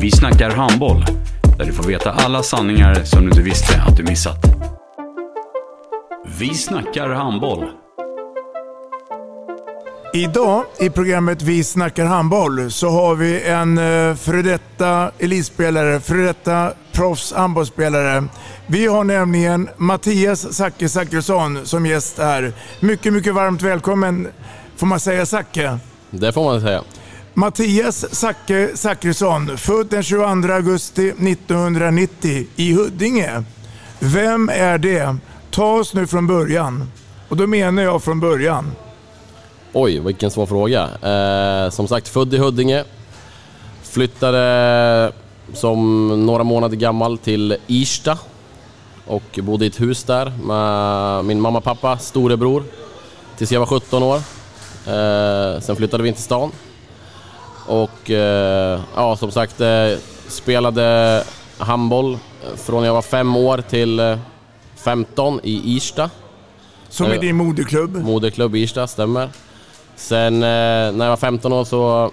Vi snackar handboll, där du får veta alla sanningar som du inte visste att du missat. Vi snackar handboll. Idag i programmet Vi snackar handboll så har vi en eh, före detta elitspelare, före detta proffs handbollsspelare. Vi har nämligen Mattias Zacke Zackrisson som gäst här. Mycket, mycket varmt välkommen får man säga Zacke. Det får man säga. Mattias Zacke Zackrisson, född den 22 augusti 1990 i Huddinge. Vem är det? Ta oss nu från början. Och då menar jag från början. Oj, vilken svår fråga. Eh, som sagt, född i Huddinge. Flyttade som några månader gammal till Irsta och bodde i ett hus där med min mamma, pappa, storebror tills jag var 17 år. Eh, sen flyttade vi in till stan. Och eh, ja, som sagt, eh, spelade handboll från jag var fem år till eh, 15 i Irsta. Som är Eh, din moderklubb. Moderklubb Irsta, stämmer. Sen eh, när jag var 15 år så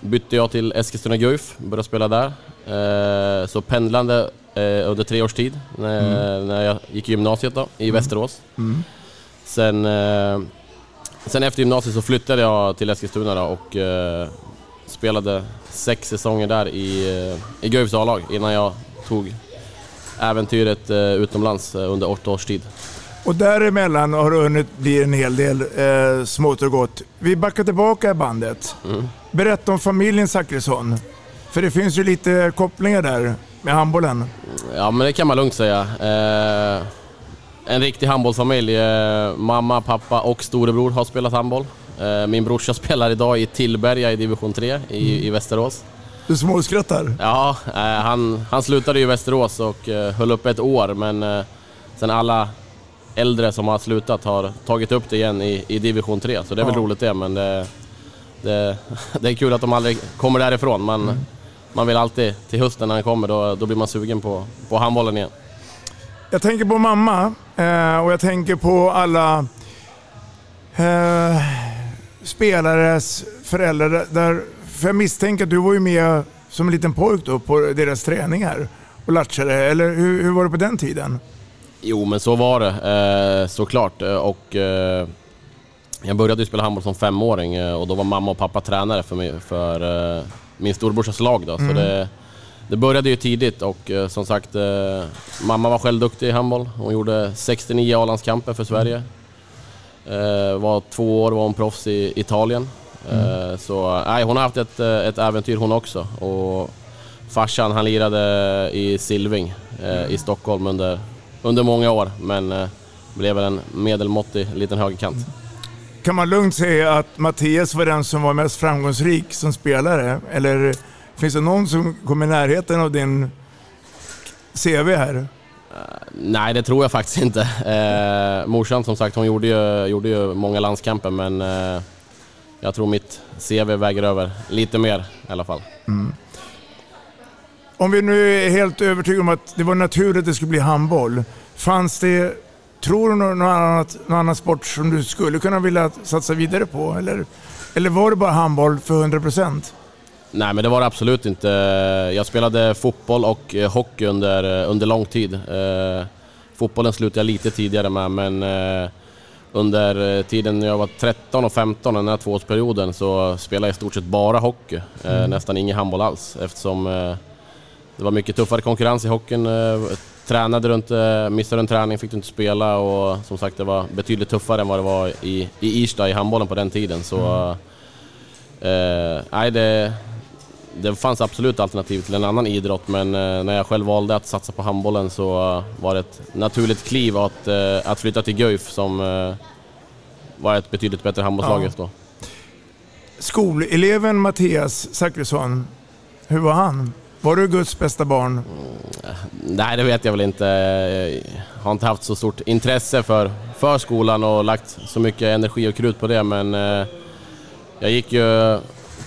bytte jag till Eskilstuna Guif, började spela där. Eh, så pendlande eh, under tre års tid när, när jag gick i gymnasiet då, i Västerås. Sen, eh, sen efter gymnasiet så flyttade jag till Eskilstuna då, och eh, spelade sex säsonger där i, eh, i Guifs A-lag innan jag tog äventyret eh, utomlands eh, under åtta års tid. Och däremellan har det hunnit bli en hel del eh, smått och gott. Vi backar tillbaka i bandet. Berätta om familjen Zackrisson. För det finns ju lite kopplingar där med handbollen. Ja, men det kan man lugnt säga. Eh, en riktig handbollsfamilj. Eh, mamma, pappa och storebror har spelat handboll. Eh, min brorsa spelar idag i Tillberga i division 3 i, i Västerås. Du småskrattar. Ja, eh, han, han slutade i Västerås och eh, höll upp ett år, men sen alla äldre som har slutat har tagit upp det igen i, i division 3, så det är väl Ja. roligt det, men det, det, det är kul att de aldrig kommer därifrån. Man, man vill alltid, till hösten när den kommer, då, då blir man sugen på, på handbollen igen. Jag tänker på mamma och jag tänker på alla eh, spelares föräldrar. Där, för jag misstänker att du var ju med som en liten pojk då på deras träningar och latchade. Eller hur, hur var det på den tiden? Jo, men så var det eh, såklart. Eh, Och, eh, jag började ju spela handboll som femåring och då var mamma och pappa tränare för, mig, för eh, min storebrorsas lag. Då. Så det, det började ju tidigt och som sagt, mamma var själv duktig i handboll. Hon gjorde 69 A-landskamper för Sverige. Eh, var två år var hon proffs i Italien. Eh, så nej, hon har haft ett, eh, ett äventyr hon också. Och farsan han lirade i Silving eh, i Stockholm under, under många år men blev en medelmåttig liten högerkant. Kan man lugnt säga att Mattias var den som var mest framgångsrik som spelare? Eller finns det någon som kommer i närheten av din CV här? Eh, nej, det tror jag faktiskt inte. Eh, morsan som sagt, hon gjorde ju, gjorde ju många landskamper men eh, jag tror mitt CV väger över lite mer i alla fall. Mm. Om vi nu är helt övertygade om att det var naturligt att det skulle bli handboll. Fanns det, tror du, någon, annat, någon annan sport som du skulle kunna vilja satsa vidare på? Eller, eller var det bara handboll för 100%? Nej, men det var det absolut inte. Jag spelade fotboll och eh, hockey under, eh, under lång tid. Eh, fotbollen slutade jag lite tidigare med, men eh, under eh, tiden när jag var 13 och 15, den här tvåårsperioden, så spelade jag i stort sett bara hockey. Eh, Nästan ingen handboll alls eftersom det var mycket tuffare konkurrens i hockeyn. Tränade du inte, missade du en träning fick du inte spela och som sagt det var betydligt tuffare än vad det var i, i Irsta i handbollen på den tiden. Så, mm. nej, det, det fanns absolut alternativ till en annan idrott men eh, när jag själv valde att satsa på handbollen så var det ett naturligt kliv att, eh, att flytta till Guif som eh, var ett betydligt bättre handbollslag just då. Skoleleven Mattias Zachrisson, hur var han? Var du Guds bästa barn? Mm, nej, det vet jag väl inte. Jag har inte haft så stort intresse för, för skolan och lagt så mycket energi och krut på det, men eh, jag gick ju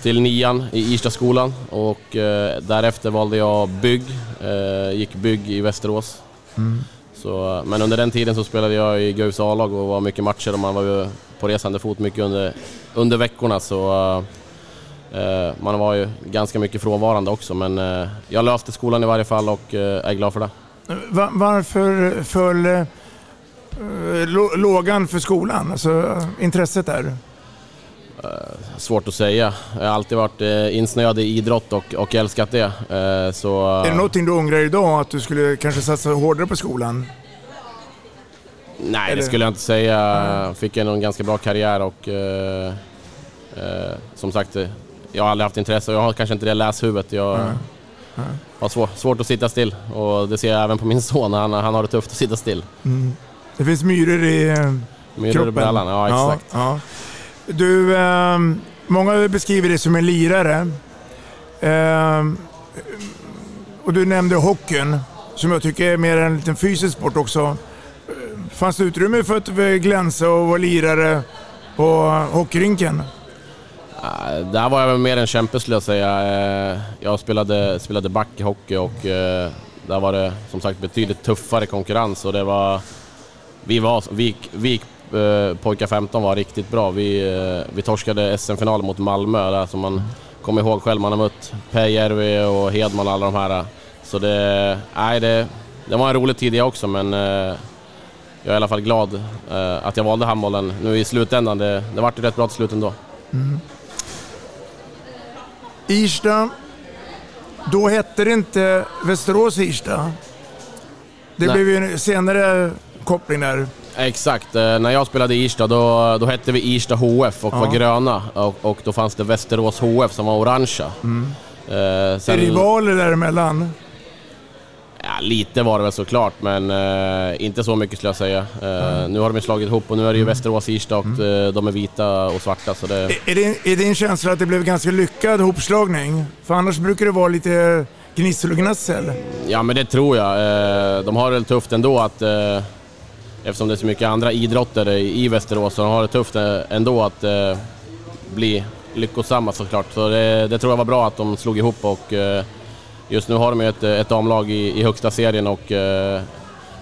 till nian i Irstaskolan och eh, därefter valde jag bygg. Eh, gick bygg i Västerås. Mm. Så, men under den tiden så spelade jag i Guifs A-lag och var mycket matcher och man var ju på resande fot mycket under, under veckorna så eh, eh, man var ju ganska mycket frånvarande också men eh, jag löste skolan i varje fall och eh, är glad för det. Var, varför föll eh, lågan för skolan, alltså intresset där? Eh, svårt att säga. Jag har alltid varit eh, insnöad i idrott och, och älskat det. Eh, så... Är det någonting du ångrar idag, att du skulle kanske satsa hårdare på skolan? Nej, Eller? det skulle jag inte säga. Jag fick en ganska bra karriär och eh, eh, som sagt, jag har aldrig haft intresse och jag har kanske inte det läshuvudet. Jag mm. Mm. har svår, svårt att sitta still och det ser jag även på min son. Han, han har det tufft att sitta still. Mm. Det finns myror i eh, myror kroppen. i brallan, ja exakt. Ja, ja. Du, eh, många beskriver dig som en lirare. Eh, och du nämnde hockeyn, som jag tycker är mer en liten fysisk sport också. Fanns det utrymme för att glänsa och vara lirare på hockeyrinken? Ah, där var jag väl mer en kämpe skulle jag säga. Eh, jag spelade, spelade back i hockey och eh, där var det som sagt betydligt tuffare konkurrens och det var... Vi var... Vi, vi Eh, pojkar 15 var riktigt bra. Vi, eh, vi torskade SM-finalen mot Malmö där som man kommer ihåg själv. Man har mött Pääjärvi och Hedman och alla de här. Så det, nej, det, det var en rolig tid det också men eh, jag är i alla fall glad att jag valde handbollen nu i slutändan. Det, det vart rätt bra till slut ändå. Mm. Irsta, då hette det inte Västerås Irsta. Det Nej. blev ju en senare koppling där. Exakt. Eh, när jag spelade i Irsta då, då hette vi Irsta HF och ja. var gröna. Och, och, då fanns det Västerås HF som var orangea. Mm. Eh, sen... Rivaler däremellan? Ja, lite var det väl såklart, men eh, inte så mycket skulle jag säga. Eh, mm. Nu har de slagit ihop och nu är det ju mm. Västerås Irsta och mm. Eh, de är vita och svarta. Så det... Är, det, är din känsla att det blev ganska lyckad hopslagning? För annars brukar det vara lite gnissel och gnassel. Ja, men det tror jag. Eh, de har det tufft ändå att eftersom det är så mycket andra idrotter i Västerås så de har det tufft eh, ändå att eh, bli lyckosamma såklart. Så det, det, tror jag var bra att de slog ihop och eh, just nu har de ju ett, ett damlag i, i högsta serien och eh,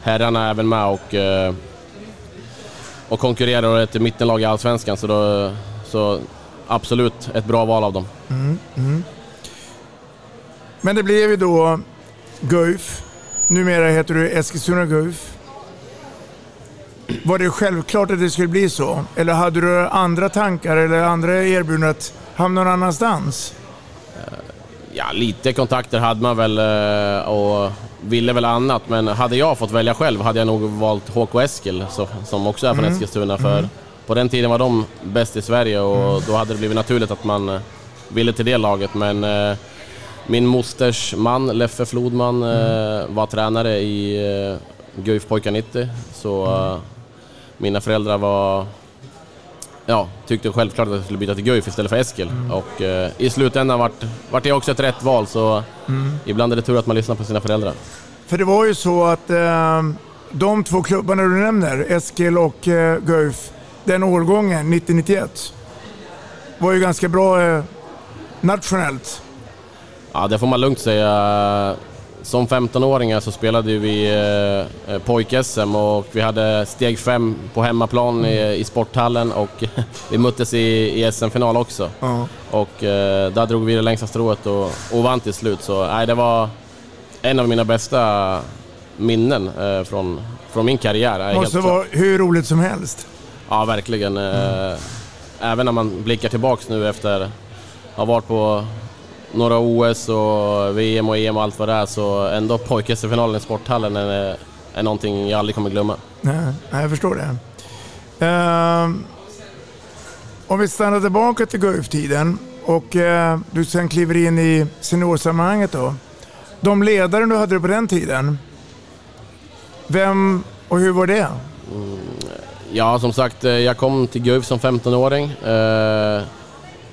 herrarna är även med och, eh, och konkurrerar och ett mittenlag i Allsvenskan så, då, så absolut ett bra val av dem. Mm, mm. Men det blev ju då Guif. Numera heter du Eskilstuna Guif. Var det självklart att det skulle bli så? Eller hade du andra tankar eller andra erbjudanden att hamna någon annanstans? Ja, lite kontakter hade man väl eh, och ville väl annat, men hade jag fått välja själv hade jag nog valt HK Eskil som också är från mm. Eskilstuna. För mm. på den tiden var de bäst i Sverige och mm. då hade det blivit naturligt att man eh, ville till det laget. Men eh, min mosters man, Leffe Flodman, mm. var tränare i Guif Pojkar 90. Så mm mina föräldrar var ja, tyckte självklart att jag skulle byta till Guif istället för Eskil. Mm. Och eh, i slutändan vart, vart det också ett rätt val, så mm. ibland är det tur att man lyssnar på sina föräldrar. För det var ju så att eh, de två klubbarna du nämner, Eskil och eh, Guif, den årgången, 90-91, var ju ganska bra eh, nationellt. Ja, det får man lugnt säga. Som 15-åringar så spelade vi eh, eh pojk-SM och vi hade steg fem på hemmaplan i, i sporthallen och vi möttes i, i SM-final också. Uh. Och eh, där drog vi det längsta strået och, och vann till slut. Så nej, det var en av mina bästa minnen eh, från, från min karriär. Det måste vara hur roligt som helst. Ja, verkligen. Mm. Även när man blickar tillbaks nu efter att ha varit på några OS och VM och EM och allt vad det är så ändå pojk-SM-finalen i sporthallen är, är någonting jag aldrig kommer glömma. Nej, jag förstår det. Ehm, om vi stannar tillbaka till Guif-tiden och eh, du sen kliver in i seniorsammanhanget då. De ledare du hade på den tiden, vem och hur var det? Ja, som sagt, eh, jag kom till Guif som 15-åring. Eh,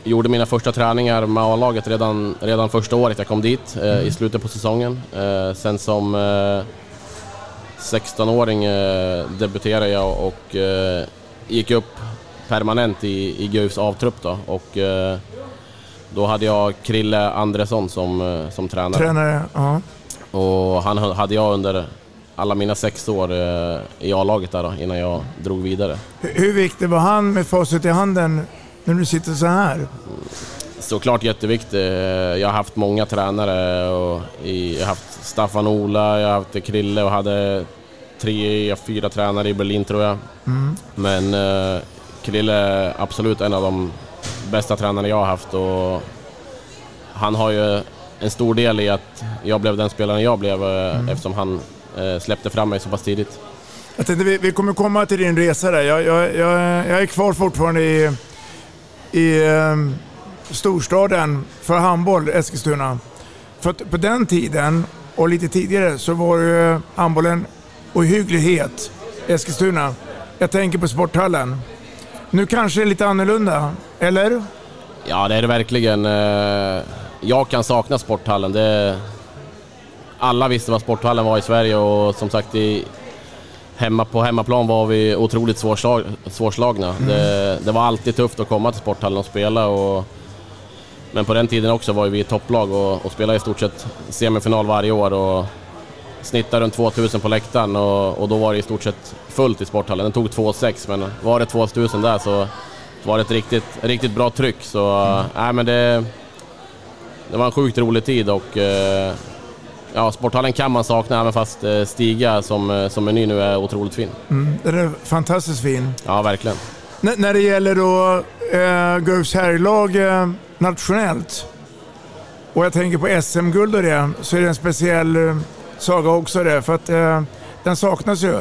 gjorde mina första träningar med A-laget redan, redan första året jag kom dit, eh, i slutet på säsongen. Eh, sen som eh, 16-åring eh, debuterade jag och eh, gick upp permanent i, i Guifs avtrupp då. Och, eh, då hade jag Krille Andresson som, som tränare. Tränare, ja. Och han hade jag under alla mina sex år i A-laget där då, innan jag drog vidare. Hur, hur viktig var han med facit i handen när du sitter så här? Såklart jätteviktig. Jag har haft många tränare. Och jag har haft Staffan Ola, jag har haft Krille och hade tre, fyra tränare i Berlin tror jag. Mm. Men eh, Krille är absolut en av de bästa tränarna jag har haft och han har ju en stor del i att jag blev den spelaren jag blev eh, eftersom han eh, släppte fram mig så pass tidigt. Jag tänkte, vi, vi kommer komma till din resa där. Jag, jag, jag, jag är kvar fortfarande i, i eh, storstaden för handboll, Eskilstuna. För att på den tiden och lite tidigare så var ju handbollen ohygglighet i Eskilstuna. Jag tänker på sporthallen. Nu kanske det är lite annorlunda, eller? Ja, det är det verkligen. Eh, jag kan sakna sporthallen. Det... Alla visste vad sporthallen var i Sverige och som sagt i... Hemma, på hemmaplan var vi otroligt svårslag, svårslagna. Det, det var alltid tufft att komma till sporthallen och spela. Och, men på den tiden också var vi ett topplag och, och spelade i stort sett semifinal varje år. Och snittade runt 2000 på läktaren och, och då var det i stort sett fullt i sporthallen. Den tog 2,6 men var det 2000 där så var det ett riktigt, riktigt bra tryck. Så nej, men det, det var en sjukt rolig tid och eh, ja, sporthallen kan man sakna även fast eh, Stiga som, eh, som är ny nu är otroligt fin. Mm, den är fantastiskt fin. Ja, verkligen. N- när det gäller då eh, Guifs herrlag eh, nationellt och jag tänker på SM-guld och det, så är det en speciell eh, saga också det. För att eh, den saknas ju.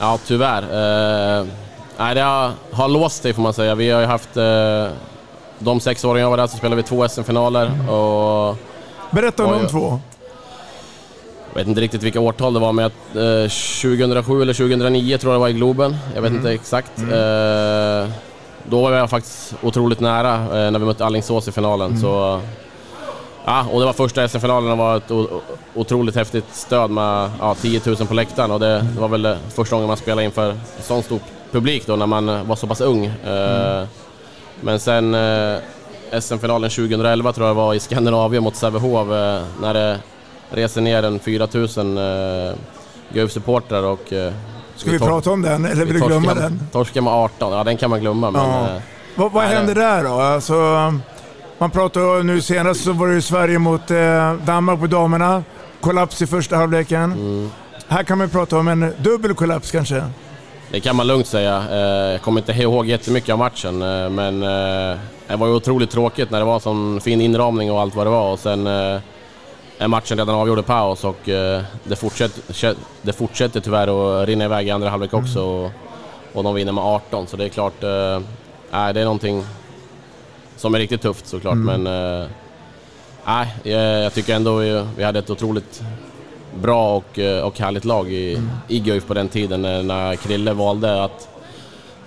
Ja, tyvärr. Eh, nej, det har, har låst sig får man säga. Vi har ju haft... Eh, de sex åren jag var där så spelade vi två SM-finaler och... Berätta om de två. Jag vet inte riktigt vilka årtal det var, men jag- eh, 2007 eller 2009 tror jag det var i Globen. Jag vet inte exakt. Eh, då var jag faktiskt otroligt nära eh, när vi mötte Alingsås i finalen. Så, ja, och det var första SM-finalen och var ett otroligt häftigt stöd med ja, 10 000 på läktaren. Och det, det var väl eh, första gången man spelade inför sån stor publik då när man var så pass ung. Eh, Men sen eh, SM-finalen 2011 tror jag var i Skandinavien mot Sävehof eh, när det reser ner en 4000 uh, Guif-supportrar och... eh, Ska vi tor- prata om den eller vill du glömma den? Torskar med 18, ja den kan man glömma men... Ja. eh, Vad, vad hände där då? Alltså, man pratar nu senast så var det ju Sverige mot eh, Danmark på damerna. Kollaps i första halvleken. Mm. Här kan man prata om en dubbel kollaps kanske. Det kan man lugnt säga. Eh, Jag kommer inte ihåg jättemycket av matchen, eh, men eh, det var ju otroligt tråkigt när det var sån fin inramning och allt vad det var. Och sen eh, är matchen redan avgjord i paus och eh, det fortsätter, det fortsätter tyvärr att rinna iväg i andra halvlek också. Och, och de vinner med 18, så det är klart... eh, Nej, det är någonting som är riktigt tufft såklart, men... eh, Nej, jag, tycker ändå vi, vi hade ett otroligt bra och, och härligt lag i, i Guif på den tiden eh, när Krille valde att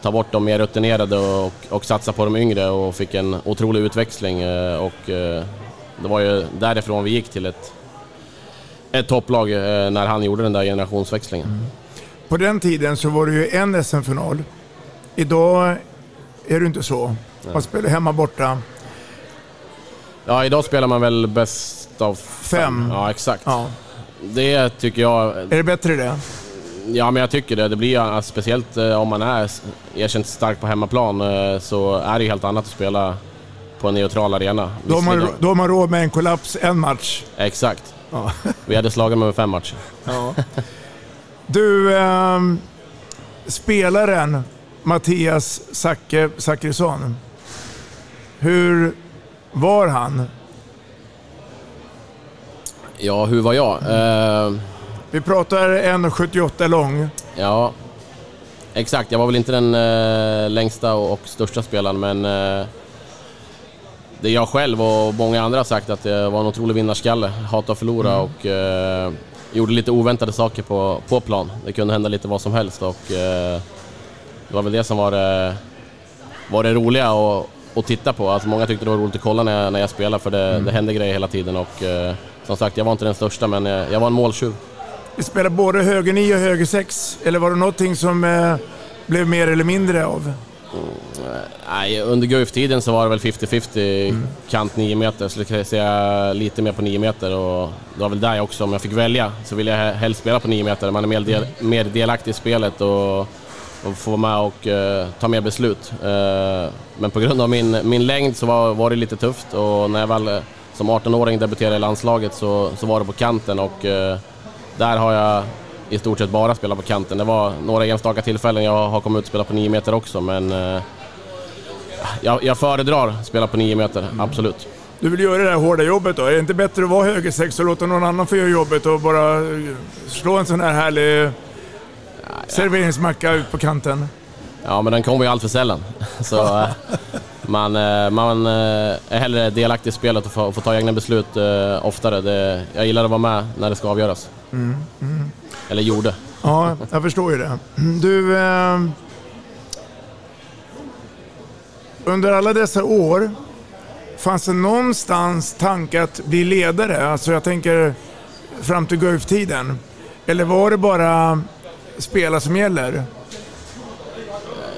ta bort de mer rutinerade och, och satsa på de yngre och fick en otrolig utväxling. Och det var ju därifrån vi gick till ett, ett topplag eh, när han gjorde den där generationsväxlingen. På den tiden så var det ju en SM-final. Idag är det inte så. Man spelar hemma borta. Ja, idag spelar man väl bäst av Fem. Ja, exakt. Ja. Det tycker jag... Är det bättre det? Ja, men jag tycker det. Det blir speciellt eh, om man är erkänt stark på hemmaplan eh, så är det ju helt annat att spela på en neutral arena. Då har, man, då har man råd med en kollaps en match. Exakt. Ja. Vi hade slagit med fem matcher. Ja. Du, ehm, spelaren Mattias Zacke Zackrisson. Hur var han? Ja, hur var jag? Eh, Vi pratar 1,78 lång. ja, exakt. Jag var väl inte den eh, längsta och, och största spelaren, men eh, det jag själv och många andra har sagt att jag var en otrolig vinnarskalle. Hatade att förlora och eh, gjorde lite oväntade saker på, på plan. Det kunde hända lite vad som helst och eh, det var väl det som var det, var det roliga att, att titta på. Alltså många tyckte det var roligt att kolla när jag, när jag spelade för det, det hände grejer hela tiden och eh, som sagt, jag var inte den största men jag, jag var en måltjuv. Vi spelar både höger 9 och höger 6. Eller var det någonting som eh, blev mer eller mindre av? Nej, under Guif-tiden så var det väl 50-50 kant 9 meter, så skulle jag säga lite mer på 9 meter och det var väl där jag också, om jag fick välja, så ville jag helst spela på 9 meter. Man är mer, del, mer delaktig i spelet och, och får med och eh, ta mer beslut. Eh, men på grund av min, min längd så var, var det lite tufft och när jag väl eh, som 18-åring debuterade i landslaget så, så var det på kanten och eh, där har jag i stort sett bara spelat på kanten. Det var några enstaka tillfällen jag har kommit ut och spelat på 9 meter också, men eh, jag, jag föredrar att spela på 9 meter, absolut. Du vill göra det här hårda jobbet då? Är det inte bättre att vara höger 6 och låta någon annan få göra jobbet och bara eh, slå en sån här härlig serveringsmacka ut på kanten? Ja, men den kommer ju allt för sällan. Så eh, man, man är hellre delaktig i spelet och får, får ta egna beslut oftare. Det, jag gillar att vara med när det ska avgöras. Mm, mm. Eller gjorde. Ja, jag förstår ju det. Du, eh, under alla dessa år, fanns det någonstans tanke att bli ledare? Alltså jag tänker fram till Guif-tiden. Eller var det bara spela som gäller?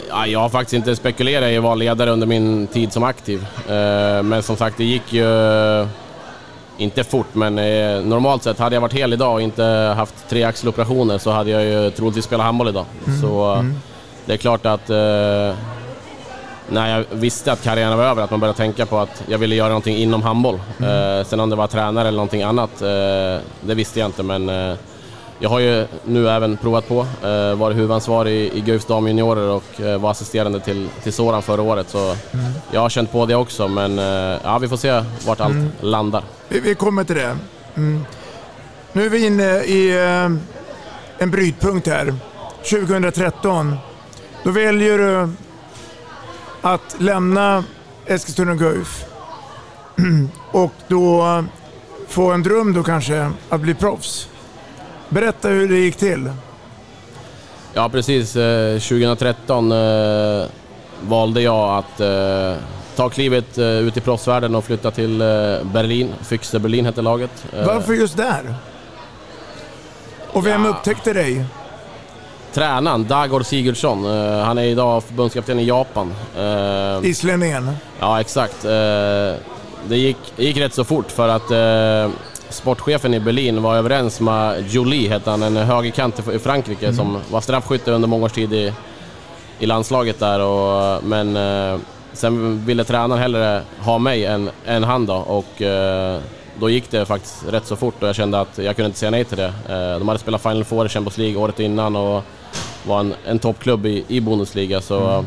Ja, jag har faktiskt inte spekulerat i att vara ledare under min tid som aktiv. Eh, Men som sagt, det gick ju inte fort, men eh, normalt sett hade jag varit hel idag och inte haft tre axeloperationer så hade jag ju troligtvis spelat handboll idag. Mm, Så eh, mm. det är klart att eh, när jag visste att karriären var över, att man började tänka på att jag ville göra någonting inom handboll. Mm. Eh, sen om det var tränare eller någonting annat, eh, det visste jag inte, men eh, jag har ju nu även provat på, eh, varit huvudansvarig i, i Guifs damjuniorer och eh, var assisterande till, till Soran förra året. Så Mm. jag har känt på det också, men eh, ja, vi får se vart allt Mm. landar. Vi, vi kommer till det. Mm. Nu är vi inne i eh, en brytpunkt här. 2013. Då väljer du att lämna Eskilstuna Guif och då få en dröm då kanske att bli proffs. Berätta hur det gick till. Ja, precis. Eh, 2013 eh, valde jag att eh, ta klivet eh, ut i proffsvärlden och flytta till eh, Berlin. Füchse Berlin hette laget. Eh, Varför just där? Och vem upptäckte dig? Tränaren, Dagor Sigurdsson, eh, han är idag förbundskapten i Japan. Eh, Islänningen? Ja, exakt. Eh, Det gick, det gick rätt så fort för att eh, sportchefen i Berlin var överens med Jolie, hette han, en högerkant i Frankrike Mm. som var straffskytte under många års tid i, i landslaget där. Och, men eh, sen ville tränaren hellre ha mig än, än han då och eh, då gick det faktiskt rätt så fort och jag kände att jag kunde inte säga nej till det. Eh, de hade spelat Final Four i Champions League året innan och var en, en toppklubb i, i Bundesliga så Mm.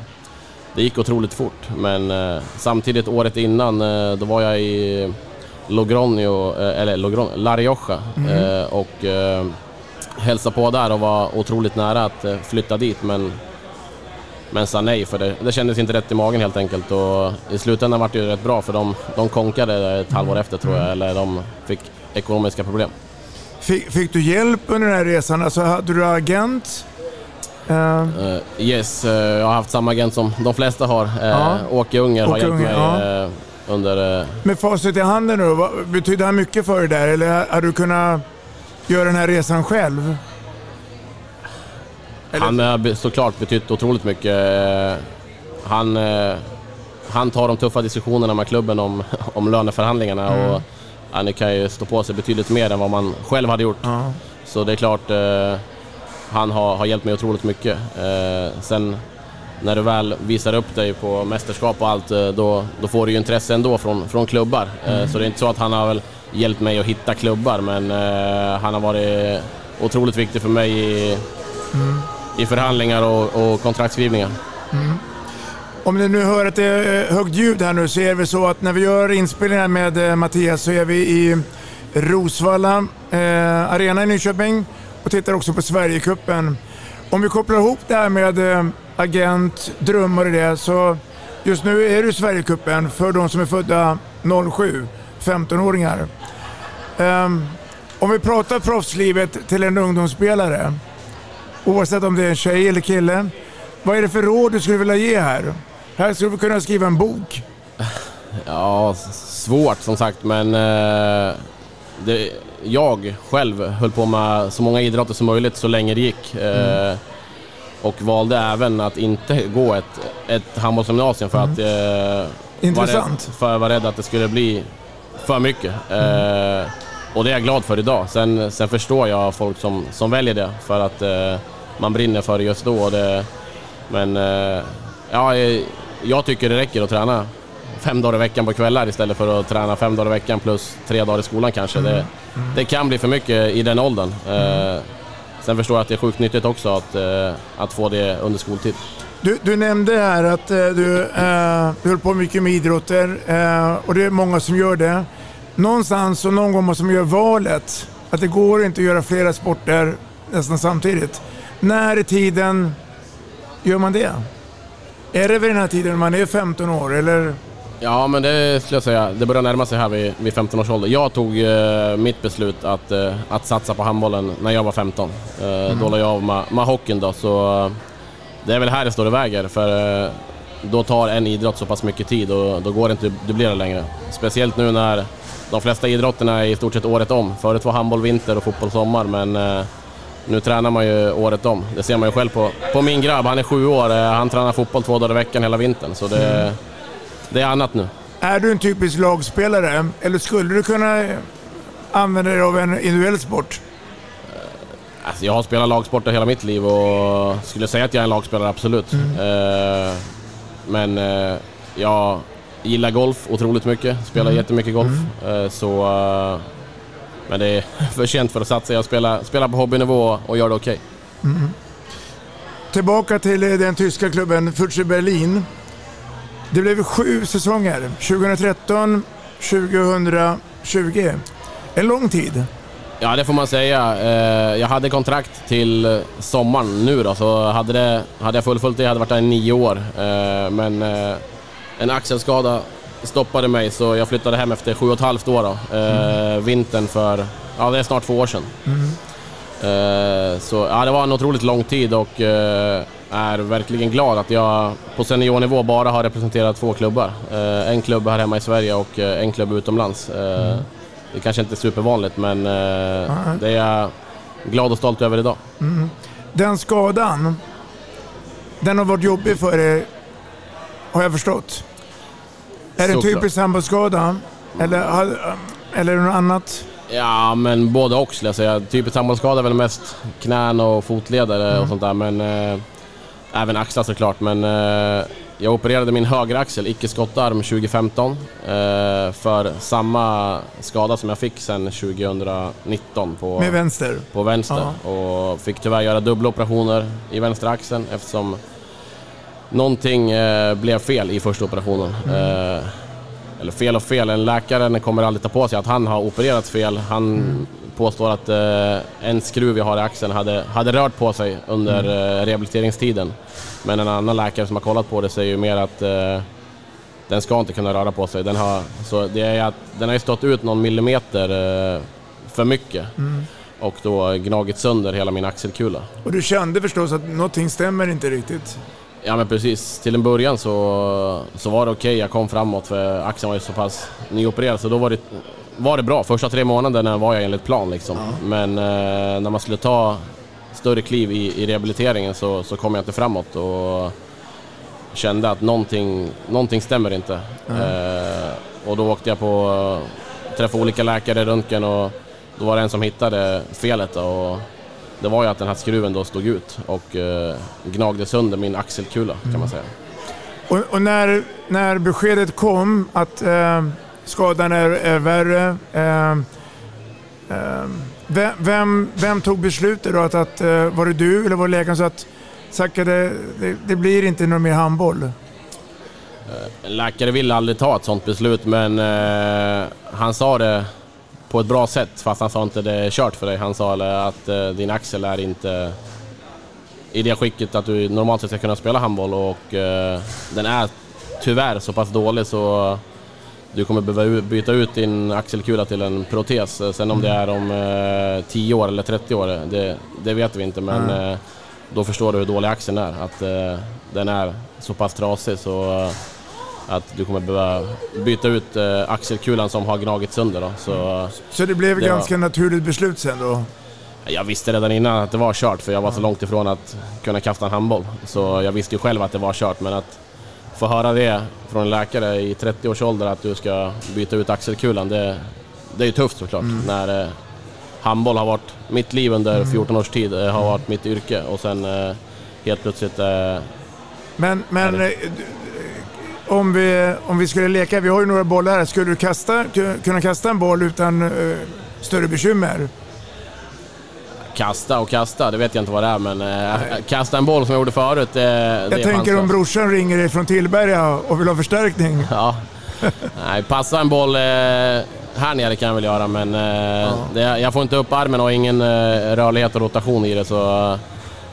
det gick otroligt fort. Men eh, samtidigt året innan, eh, då var jag i Logroño, eh, eller Logron, La Rioja Mm. eh, och eh, hälsade på där och var otroligt nära att flytta dit men men sa nej för det, det kändes inte rätt i magen helt enkelt och i slutändan var det ju rätt bra för de, de konkade ett halvår efter tror jag, eller de fick ekonomiska problem. Fick, fick du hjälp under den här resan? Alltså, hade du agent? Eh, Eh, yes, eh, jag har haft samma agent som de flesta har. Uh. Åke Unger har hjälpt mig under... eh, med facit i handen nu, vad, betydde han mycket för dig där? Eller hade du kunnat göra den här resan själv? Han har såklart betytt otroligt mycket. Eh, Han, eh, han tar de tuffa diskussionerna med klubben om, om löneförhandlingarna Mm. och han kan ju stå på sig betydligt mer än vad man själv hade gjort. Ja. Så det är klart, han har, har hjälpt mig otroligt mycket. Sen när du väl visar upp dig på mästerskap och allt, eh, då, då får du ju intresse ändå från, från klubbar. Eh, Mm. Så det är inte så att han har väl hjälpt mig att hitta klubbar, men eh, han har varit otroligt viktig för mig i, Mm. i förhandlingar och, och kontraktskrivningar. Mm. Om ni nu hör att det är högt ljud här nu så är det så att när vi gör inspelningar med Mattias så är vi i Rosvalla eh, Arena i Nyköping och tittar också på Sverigecupen. Om vi kopplar ihop det här med agent, drömmar och det, så just nu är det Sverigecupen för de som är födda 07, 15-åringar. Um, om vi pratar proffslivet till en ungdomsspelare, oavsett om det är en tjej eller kille, vad är det för råd du skulle vilja ge här? Här skulle vi kunna skriva en bok. Ja, svårt som sagt, men eh, det, jag själv höll på med så många idrotter som möjligt så länge det gick. Eh, mm. Och valde även att inte gå ett, ett handbollsgymnasium för mm. att eh, Intressant. Var rädd, för jag var rädd att det skulle bli för mycket. Mm. Eh, och det är jag glad för idag. Sen, sen förstår jag folk som, som väljer det för att eh, man brinner för det just då. Det, men eh, ja, jag tycker det räcker att träna fem dagar i veckan på kvällar istället för att träna fem dagar i veckan plus tre dagar i skolan kanske. Mm. Det, det kan bli för mycket i den åldern. Sen förstår jag att det är sjukt nyttigt också att, eh, att få det under skoltid. Du, du nämnde här att eh, du, eh, du höll på mycket med idrotter eh, och det är många som gör det. Någonstans och någon gång måste man göra valet att det går inte att göra flera sporter nästan samtidigt. När i tiden gör man det? Är det vid den här tiden man är 15 år eller? Ja, men det skulle jag säga. Det börjar närma sig här vid, vid 15 års ålder. Jag tog eh, mitt beslut att, eh, att satsa på handbollen när jag var 15. Eh, mm. Då la jag av med, med hockeyn då, så eh, det är väl här det står och väger. För eh, då tar en idrott så pass mycket tid och då går det inte att dubblera längre. Speciellt nu när de flesta idrotterna är i stort sett året om. Förut var handboll vinter och fotboll sommar, men eh, nu tränar man ju året om. Det ser man ju själv på, på min grabb. Han är sju år. Han tränar fotboll två dagar i veckan hela vintern. Så det, mm det är annat nu. Är du en typisk lagspelare eller skulle du kunna använda dig av en individuell sport? Alltså jag har spelat lagsporter hela mitt liv och skulle säga att jag är en lagspelare, absolut. Mm. Eh, men eh, jag gillar golf otroligt mycket, spelar mm. jättemycket golf. Mm. Eh, så, eh, men det är för sent för att satsa. Jag spelar, spelar på hobbynivå och gör det okej. Okay. Mm. Tillbaka till den tyska klubben Futsche Berlin. Det blev sju säsonger, 2013, 2020. En lång tid. Ja, det får man säga. Eh, jag hade kontrakt till sommaren nu då, så hade, det, hade jag fullföljt det hade jag varit där i nio år. Eh, men eh, en axelskada stoppade mig så jag flyttade hem efter sju och ett halvt år då. Mm. Vintern för, ja det är snart två år sedan. Mm. Så ja, det var en otroligt lång tid och är verkligen glad att jag på seniornivå bara har representerat två klubbar. Eh, en klubb här hemma i Sverige och eh, en klubb utomlands. Eh, mm. Det kanske inte är supervanligt men det är jag glad och stolt över idag. Mm. Den skadan, den har varit jobbig för er, har jag förstått. Är det en typisk handbollsskada? Eller, eller något annat? Ja, men både och skulle jag säga. Typisk handbollsskada är väl mest knän och fotledare mm. och sånt där, men Även axlar såklart, men eh, jag opererade min högeraxel, icke skottarm, 2015 eh, för samma skada som jag fick sen 2019 på, Med vänster? På vänster. Ja. Och fick tyvärr göra dubbla operationer i vänstra axeln eftersom någonting eh, blev fel i första operationen. Mm. eller fel och fel, en läkare kommer aldrig ta på sig att han har opererat fel. Han mm påstår att en skruv jag har i axeln hade, hade rört på sig under mm. eh, rehabiliteringstiden. Men en annan läkare som har kollat på det säger ju mer att eh, den ska inte kunna röra på sig. Den har, så det är att, den har ju stått ut någon millimeter eh, för mycket. Mm. Och då gnagit sönder hela min axelkula. Och du kände förstås att någonting stämmer inte riktigt? Ja men precis, till en början så, så var det okej, okay. jag kom framåt för axeln var ju så pass nyopererad så då var det var det bra. Första tre månaderna var jag enligt plan liksom. Ja. Men eh, när man skulle ta större kliv i, i rehabiliteringen så, så kom jag inte framåt och kände att någonting, någonting stämmer inte. Eh, och då åkte jag på, träffade olika läkare, röntgen och då var det en som hittade felet då, och det var ju att den här skruven då stod ut och eh, gnagde sönder min axelkula kan man mm. säga. Och, och, när, när beskedet kom att eh skadan är, är värre. Eh, vem, vem, vem, tog beslutet då? Att, att, eh, var det du eller var det läkaren Så att Zacke, det, det, det, blir inte någon mer handboll? En läkare ville aldrig ta ett sånt beslut men eh, han sa det på ett bra sätt, fast han sa inte det är kört för dig. Han sa att eh, din axel är inte i det skicket att du normalt sett ska kunna spela handboll och eh, den är tyvärr så pass dålig så du kommer behöva byta ut din axelkula till en protes. Sen om det är om eh, 10 år eller 30 år, det, det vet vi inte men Mm. eh, då förstår du hur dålig axeln är. Att eh, den är så pass trasig så eh, att du kommer behöva byta ut eh, axelkulan som har gnagit sönder. Då. Så, Så det blev Det var- ganska naturligt beslut sen då? jag visste redan innan att det var kört för jag var så långt ifrån att kunna kasta en handboll. Så jag visste ju själv att det var kört men att få höra det från en läkare i 30 års ålder att du ska byta ut axelkulan, det, det är ju tufft såklart. När eh, handboll har varit mitt liv under 14 års tid, eh, har varit mitt yrke och sen eh, helt plötsligt eh, Men, men om, vi, om vi skulle leka, vi har ju några bollar här. Skulle du kasta, ku- kunna kasta en boll utan eh, större bekymmer? Kasta och kasta, det vet jag inte vad det är men eh, kasta en boll som jag gjorde förut, det, det Jag är tänker om brorsan ringer dig från Tillberga och vill ha förstärkning. Ja. Nej, passa en boll eh, här nere kan jag väl göra, men eh, det, jag får inte upp armen och ingen eh, rörlighet och rotation i det, så eh,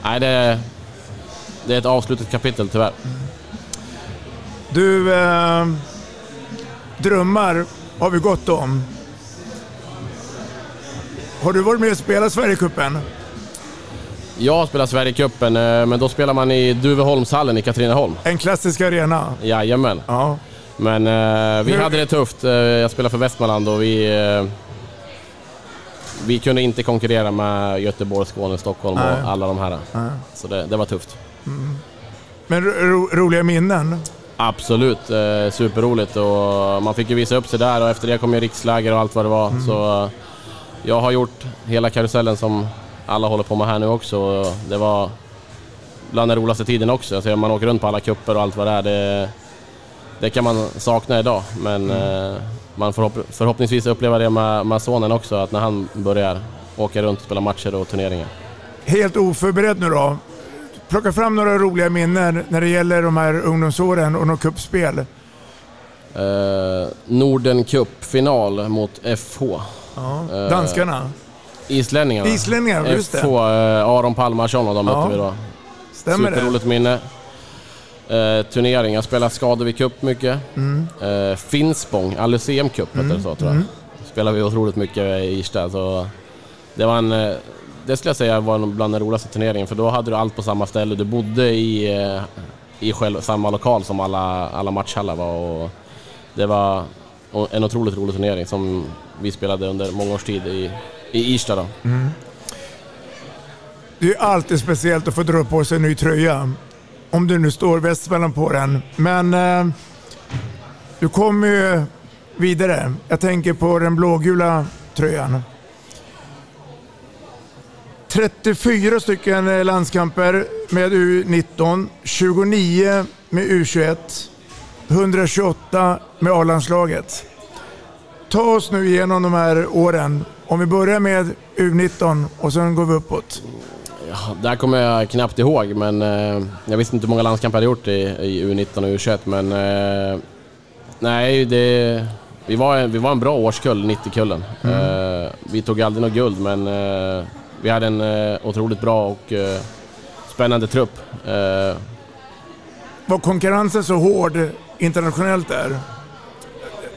nej, det, det är ett avslutat kapitel tyvärr. Du, eh, drömmar har vi gott om. Har du varit med och spelat Sverigecupen? Jag spelar Sverigecupen, eh, men då spelar man i Duveholmshallen i Katrineholm. En klassisk arena. Jajamän. Ja. Men eh, vi Hur- hade det tufft. Eh, jag spelar för Västmanland och vi... Eh, vi kunde inte konkurrera med Göteborg, Skåne, Stockholm Nej. och alla de här. Nej. Så det, det var tufft. Men ro, ro, roliga minnen? Absolut, eh, superroligt och man fick ju visa upp sig där och efter det kom ju riksläger och allt vad det var. Så eh, jag har gjort hela karusellen som alla håller på med här nu också. Det var bland den roligaste tiden också. Så man åker runt på alla kupper och allt vad det är. Det, det kan man sakna idag men eh, man får hopp- förhoppningsvis uppleva det med, med sonen också, att när han börjar åka runt och spela matcher och turneringar. Helt oförberedd nu då. Plocka fram några roliga minnen när det gäller de här ungdomsåren och något kuppspel. Eh, Norden Cup-final mot FH. Ja. Eh, Danskarna. Islänningarna. Islänningarna, just det. FH, eh, Aron Palmarsson och de mötte Ja. vi då. Stämmer det? Superroligt minne. Eh, turnering, jag spelade Skadevik Cup mycket. Mm. Eh, Finspång, Alyceum Cup hette det så tror jag. mm. Spelade vi otroligt mycket i Irsta. Så det var en... eh, Det skulle jag säga var bland den roligaste turneringen för då hade du allt på samma ställe. Du bodde i, i själv, samma lokal som alla, alla matchhallar var. Och det var en otroligt rolig turnering som vi spelade under många års tid i, i Irsta. Då. Mm. Det är ju alltid speciellt att få dra på sig en ny tröja. Om du nu står Västmanland på den. Men eh, du kommer ju vidare. Jag tänker på den blågula tröjan. 34 stycken landskamper med U19, 29 med U21, 128 med A-landslaget. Ta oss nu igenom de här åren. Om vi börjar med U19 och sen går vi uppåt. Ja, där kommer jag knappt ihåg, men eh, jag visste inte hur många landskamper jag hade gjort i, i U19 och U21, men eh, nej, det, vi, var, vi var en bra årskull, 90-kullen. Mm. Eh, vi tog aldrig något guld, men eh, vi hade en eh, otroligt bra och eh, spännande trupp. Var konkurrensen så hård internationellt där?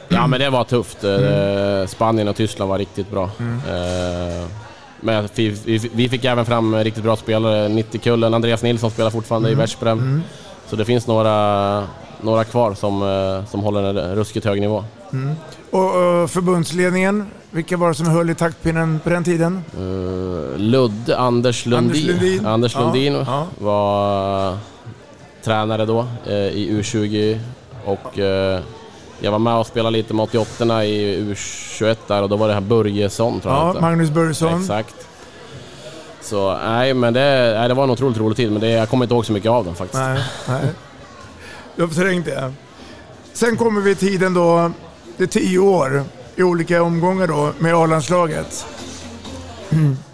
Ja, men det var tufft. Eh, Spanien och Tyskland var riktigt bra. Eh, Men vi, fick även fram riktigt bra spelare. 90-kullen, Andreas Nilsson spelar fortfarande i Veszprem. Så det finns några, några kvar som, eh, som håller en ruskigt hög nivå. Och, och förbundsledningen, vilka var det som höll i taktpinnen på den tiden? Uh, Ludde, Anders Lundin. Anders Lundin. Anders Ja, Lundin ja. var eh, tränare då eh, i U20 och eh, jag var med och spelade lite med 88 i U21 där och då var det här Börjesson tror jag Ja. Magnus Börjesson. Exakt. Så nej, men det, nej, det var en otroligt rolig tid men det, jag kommer inte ihåg så mycket av den faktiskt. Nej, nej. Du har förträngt det. Sen kommer vi till tiden då, det är tio år i olika omgångar då med A-landslaget.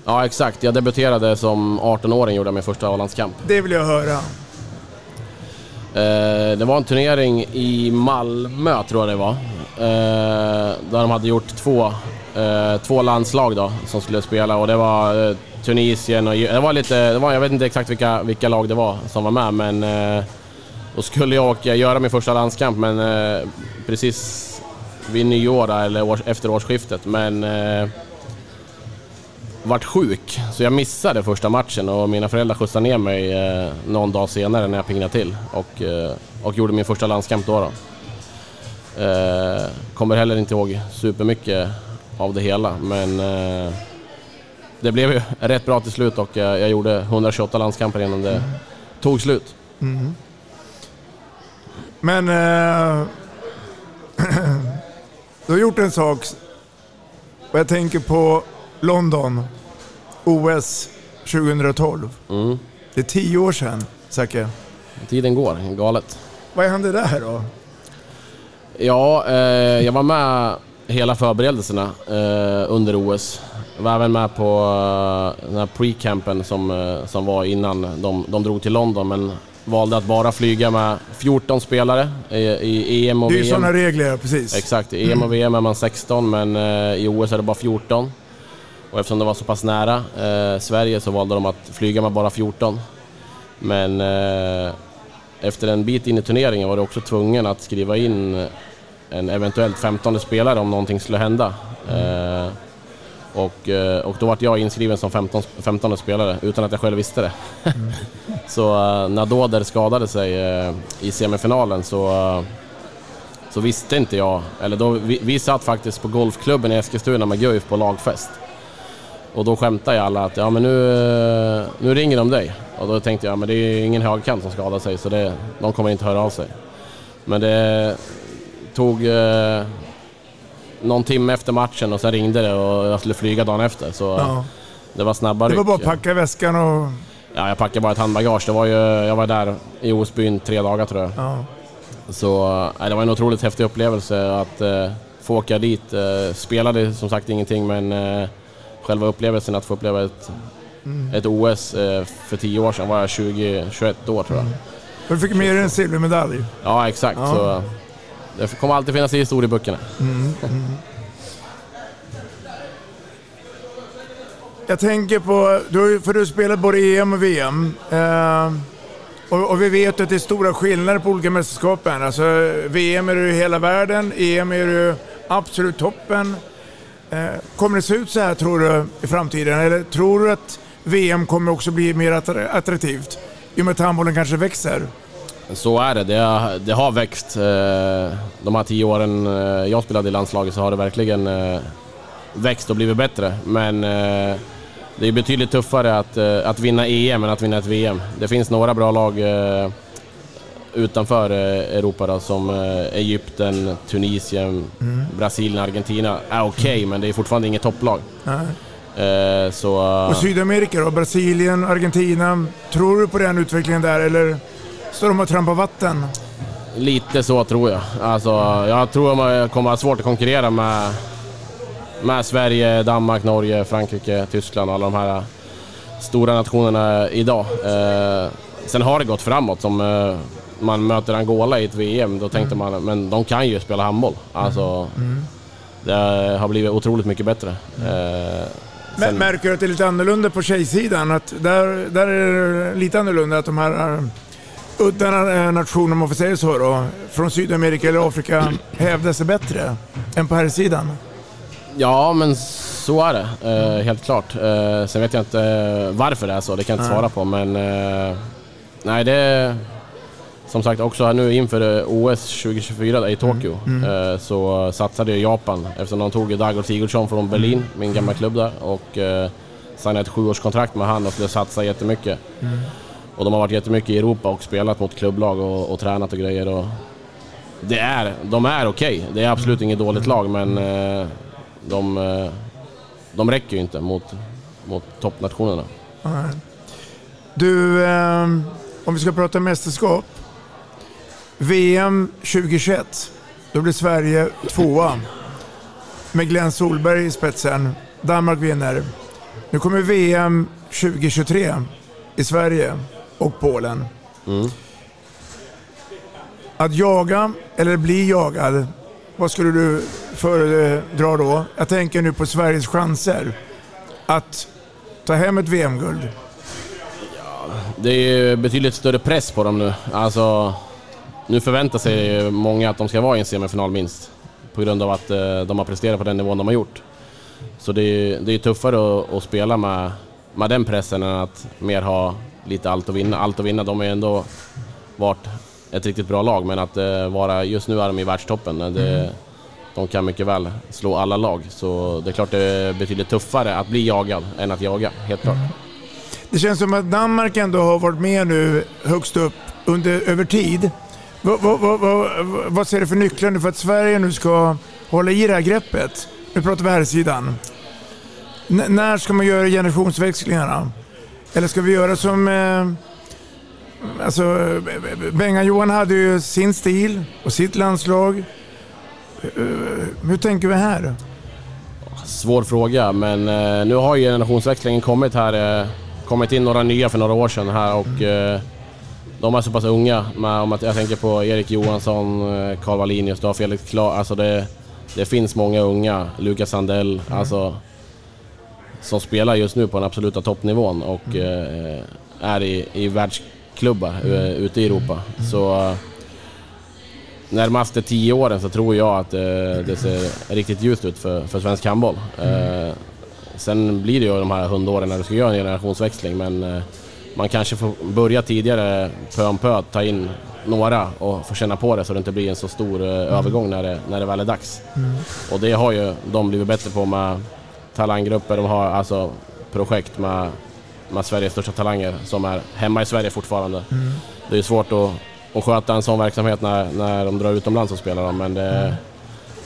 Ja exakt, jag debuterade som 18-åring gjorde jag min första A-landskamp. Det vill jag höra. Eh, det var en turnering i Malmö tror jag det var. Eh, där de hade gjort två eh, två landslag då som skulle spela och det var eh, Tunisien och det var lite, det var, jag vet inte exakt vilka, vilka lag det var som var med men eh, då skulle jag åka, göra min första landskamp men eh, precis vid nyår eller år, efter årsskiftet men eh, vart sjuk så jag missade första matchen och mina föräldrar skjutsade ner mig eh, någon dag senare när jag pingnade till och, eh, och gjorde min första landskamp då. då. Eh, kommer heller inte ihåg supermycket av det hela men eh, det blev ju rätt bra till slut och jag, jag gjorde 128 landskamper innan det mm. tog slut. Mm. Men eh, du har gjort en sak och jag tänker på London, OS 2012. Mm. Det är tio år sedan, Zacke. Tiden går, galet. Vad hände där då? Ja, eh, jag var med hela förberedelserna eh, under OS. Jag var även med på eh, den här pre-campen som, eh, som var innan de, de drog till London, men valde att bara flyga med 14 spelare i, i EM och VM. Det är ju sådana regler, precis. Exakt, i EM och VM är man 16, men eh, i OS är det bara 14. Och eftersom det var så pass nära eh, Sverige så valde de att flyga med bara 14. Men eh, efter en bit in i turneringen var det också tvungen att skriva in en eventuellt 15 spelare om någonting skulle hända. Mm. Eh, och, eh, och då var jag inskriven som 15, 15 spelare utan att jag själv visste det. Mm. så uh, när Doder skadade sig uh, i semifinalen så, så visste inte jag, eller då, vi, vi satt faktiskt på golfklubben i Eskilstuna med Guif på lagfest. Och då skämtade jag alla att ja men nu, nu ringer de dig. Och då tänkte jag men det är ingen högkant som skadar sig så det, de kommer inte höra av sig. Men det tog eh, någon timme efter matchen och sen ringde det och jag skulle flyga dagen efter. Så ja. det var snabba Det var bara att packa väskan och... Ja, jag packade bara ett handbagage. Det var ju, jag var där i Osbyn tre dagar tror jag. Ja. Så nej, det var en otroligt häftig upplevelse att eh, få åka dit. Eh, spelade som sagt ingenting men eh, själva upplevelsen att få uppleva ett, mm. ett OS eh, för tio år sedan var jag 20-21 år tror jag. Mm. Du fick med dig en silvermedalj. Ja, exakt. Ja. Så, det kommer alltid finnas i historieböckerna. Mm, mm. Jag tänker på, för du spelar både EM och VM. Eh, och, och, vi vet att det är stora skillnader på olika mästerskapen. Alltså, VM är du i hela världen, EM är du absolut toppen. Eh, kommer det se ut så här tror du i framtiden? Eller tror du att VM kommer också bli mer attraktivt? I och med att handbollen kanske växer? Så är det. Det har, det har växt. Eh, de här tio åren eh, jag spelade i landslaget så har det verkligen växt och blivit bättre. Men det är betydligt tuffare att, att vinna EM än att vinna ett VM. Det finns några bra lag utanför Europa då, som Egypten, Tunisien, mm. Brasilien, Argentina är okej, okay, mm. men det är fortfarande inget topplag. Nej. Så, och Sydamerika då? Brasilien, Argentina. Tror du på den utvecklingen där eller? Står de och trampar vatten? Lite så tror jag. Alltså, jag tror att man kommer att ha svårt att konkurrera med, med Sverige, Danmark, Norge, Frankrike, Tyskland och alla de här stora nationerna idag. Eh, sen har det gått framåt. Som eh, man möter Angola i ett VM, då tänkte mm. man men de kan ju spela handboll. Alltså, mm. Det har blivit otroligt mycket bättre. Eh, sen... Märker du att det är lite annorlunda på tjejsidan? Att där, där är det lite annorlunda att de här udda eh, nationer, om man får säga så då, från Sydamerika eller Afrika hävdar sig bättre än på här sidan? Ja, men så är det. Eh, helt klart. Eh, sen vet jag inte eh, varför det är så, det kan jag inte svara på. Men eh, nej, det... Som sagt, också här nu inför eh, OS 2024 i Tokyo mm. Mm. så satsade Japan eftersom de tog Dago Sigurdsson från Berlin, mm. min gamla klubb där, och signade ett sjuårskontrakt med han och skulle satsa jättemycket. Mm. Och de har varit jättemycket i Europa och spelat mot klubblag och, och tränat och grejer. Och det är, de är okej. Okay. Det är absolut inget dåligt lag men eh, de, eh, de räcker ju inte mot, mot toppnationerna. Du, eh, om vi ska prata mästerskap. VM 2021, då blir Sverige tvåa med Glenn Solberg i spetsen. Danmark vinner. Nu kommer VM 2023 i Sverige och Polen. Mm. Att jaga eller bli jagad, vad skulle du föredrar då. Jag tänker nu på Sveriges chanser att ta hem ett VM-guld. Det är ju betydligt större press på dem nu. Alltså, nu förväntar sig många att de ska vara i en semifinal minst. På grund av att eh, de har presterat på den nivån de har gjort. Så det är, det är tuffare att, att spela med, med den pressen än att mer ha lite allt att vinna. Allt att vinna, de har ju ändå varit ett riktigt bra lag, men att uh, vara, just nu är de i världstoppen. Det, mm. De kan mycket väl slå alla lag, så det är klart det är betydligt tuffare att bli jagad än att jaga, helt klart. Mm. Det känns som att Danmark ändå har varit med nu högst upp under, över tid. Vad, vad, vad, vad ser du för nycklar nu för att Sverige nu ska hålla i det här greppet? Nu pratar vi här sidan. N när ska man göra generationsväxlingarna? Eller ska vi göra som... Eh, alltså, Bengan-Johan hade ju sin stil och sitt landslag. Uh, hur tänker vi här? Svår fråga, men eh, nu har ju generationsväxlingen kommit här. Eh, kommit in några nya för några år sedan här och mm de är så pass unga. Med, om att jag tänker på Erik Johansson, Karl Wallinius, du har Felix Klar. Alltså det, det finns många unga. Lukas Sandell. Mm. Alltså, som spelar just nu på den absoluta toppnivån och mm. eh, är i, i världsklubbar mm. ute i Europa. Mm. Så närmaste tio åren så tror jag att eh, det ser riktigt ljust ut för, för svensk handboll. Mm. Eh, sen blir det ju de här hundåren när du ska göra en generationsväxling men eh, man kanske får börja tidigare pö om pö, ta in några och få känna på det så det inte blir en så stor eh, mm. övergång när det, när det väl är dags. Mm. Och det har ju de blivit bättre på med talanggrupper, de har alltså projekt med, med Sveriges största talanger som är hemma i Sverige fortfarande. Mm. Det är svårt att, att sköta en sån verksamhet när, när de drar utomlands och spelar dem, men det, mm.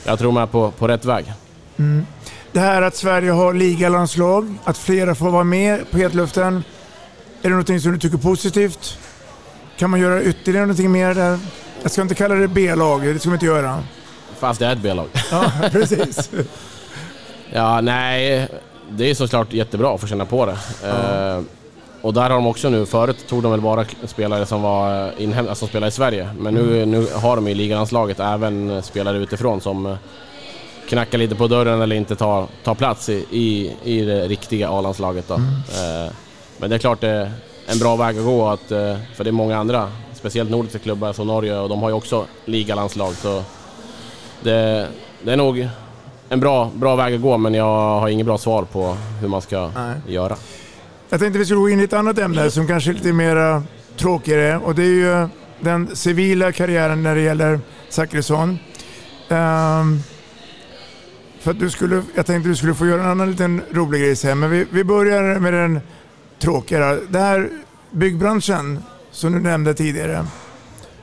jag tror man är på, på rätt väg. Mm. Det här att Sverige har ligalandslag, att flera får vara med på hetluften, är det någonting som du tycker är positivt? Kan man göra ytterligare någonting mer där? Jag ska inte kalla det B-lag, det ska man inte göra. Fast det är ett B-lag. Ja, precis. Ja, nej, det är såklart jättebra att få känna på det. Ja. Eh, och där har de också nu, förut tog de väl bara spelare som var inhäm- alltså spelade i Sverige, men nu, mm. nu har de i ligalandslaget även spelare utifrån som knackar lite på dörren eller inte tar, tar plats i, i, i det riktiga A-landslaget. Mm. Eh, men det är klart det är en bra väg att gå, att, eh, för det är många andra, speciellt nordiska klubbar som Norge, och de har ju också ligalandslag. Så det, det är nog en bra, bra väg att gå men jag har inget bra svar på hur man ska Nej. göra. Jag tänkte vi skulle gå in i ett annat ämne som kanske är lite mer tråkigare och det är ju den civila karriären när det gäller Zachrisson. Um, för du skulle, jag tänkte du skulle få göra en annan liten rolig grej sen, men vi, vi börjar med den tråkigare. Det här byggbranschen som du nämnde tidigare.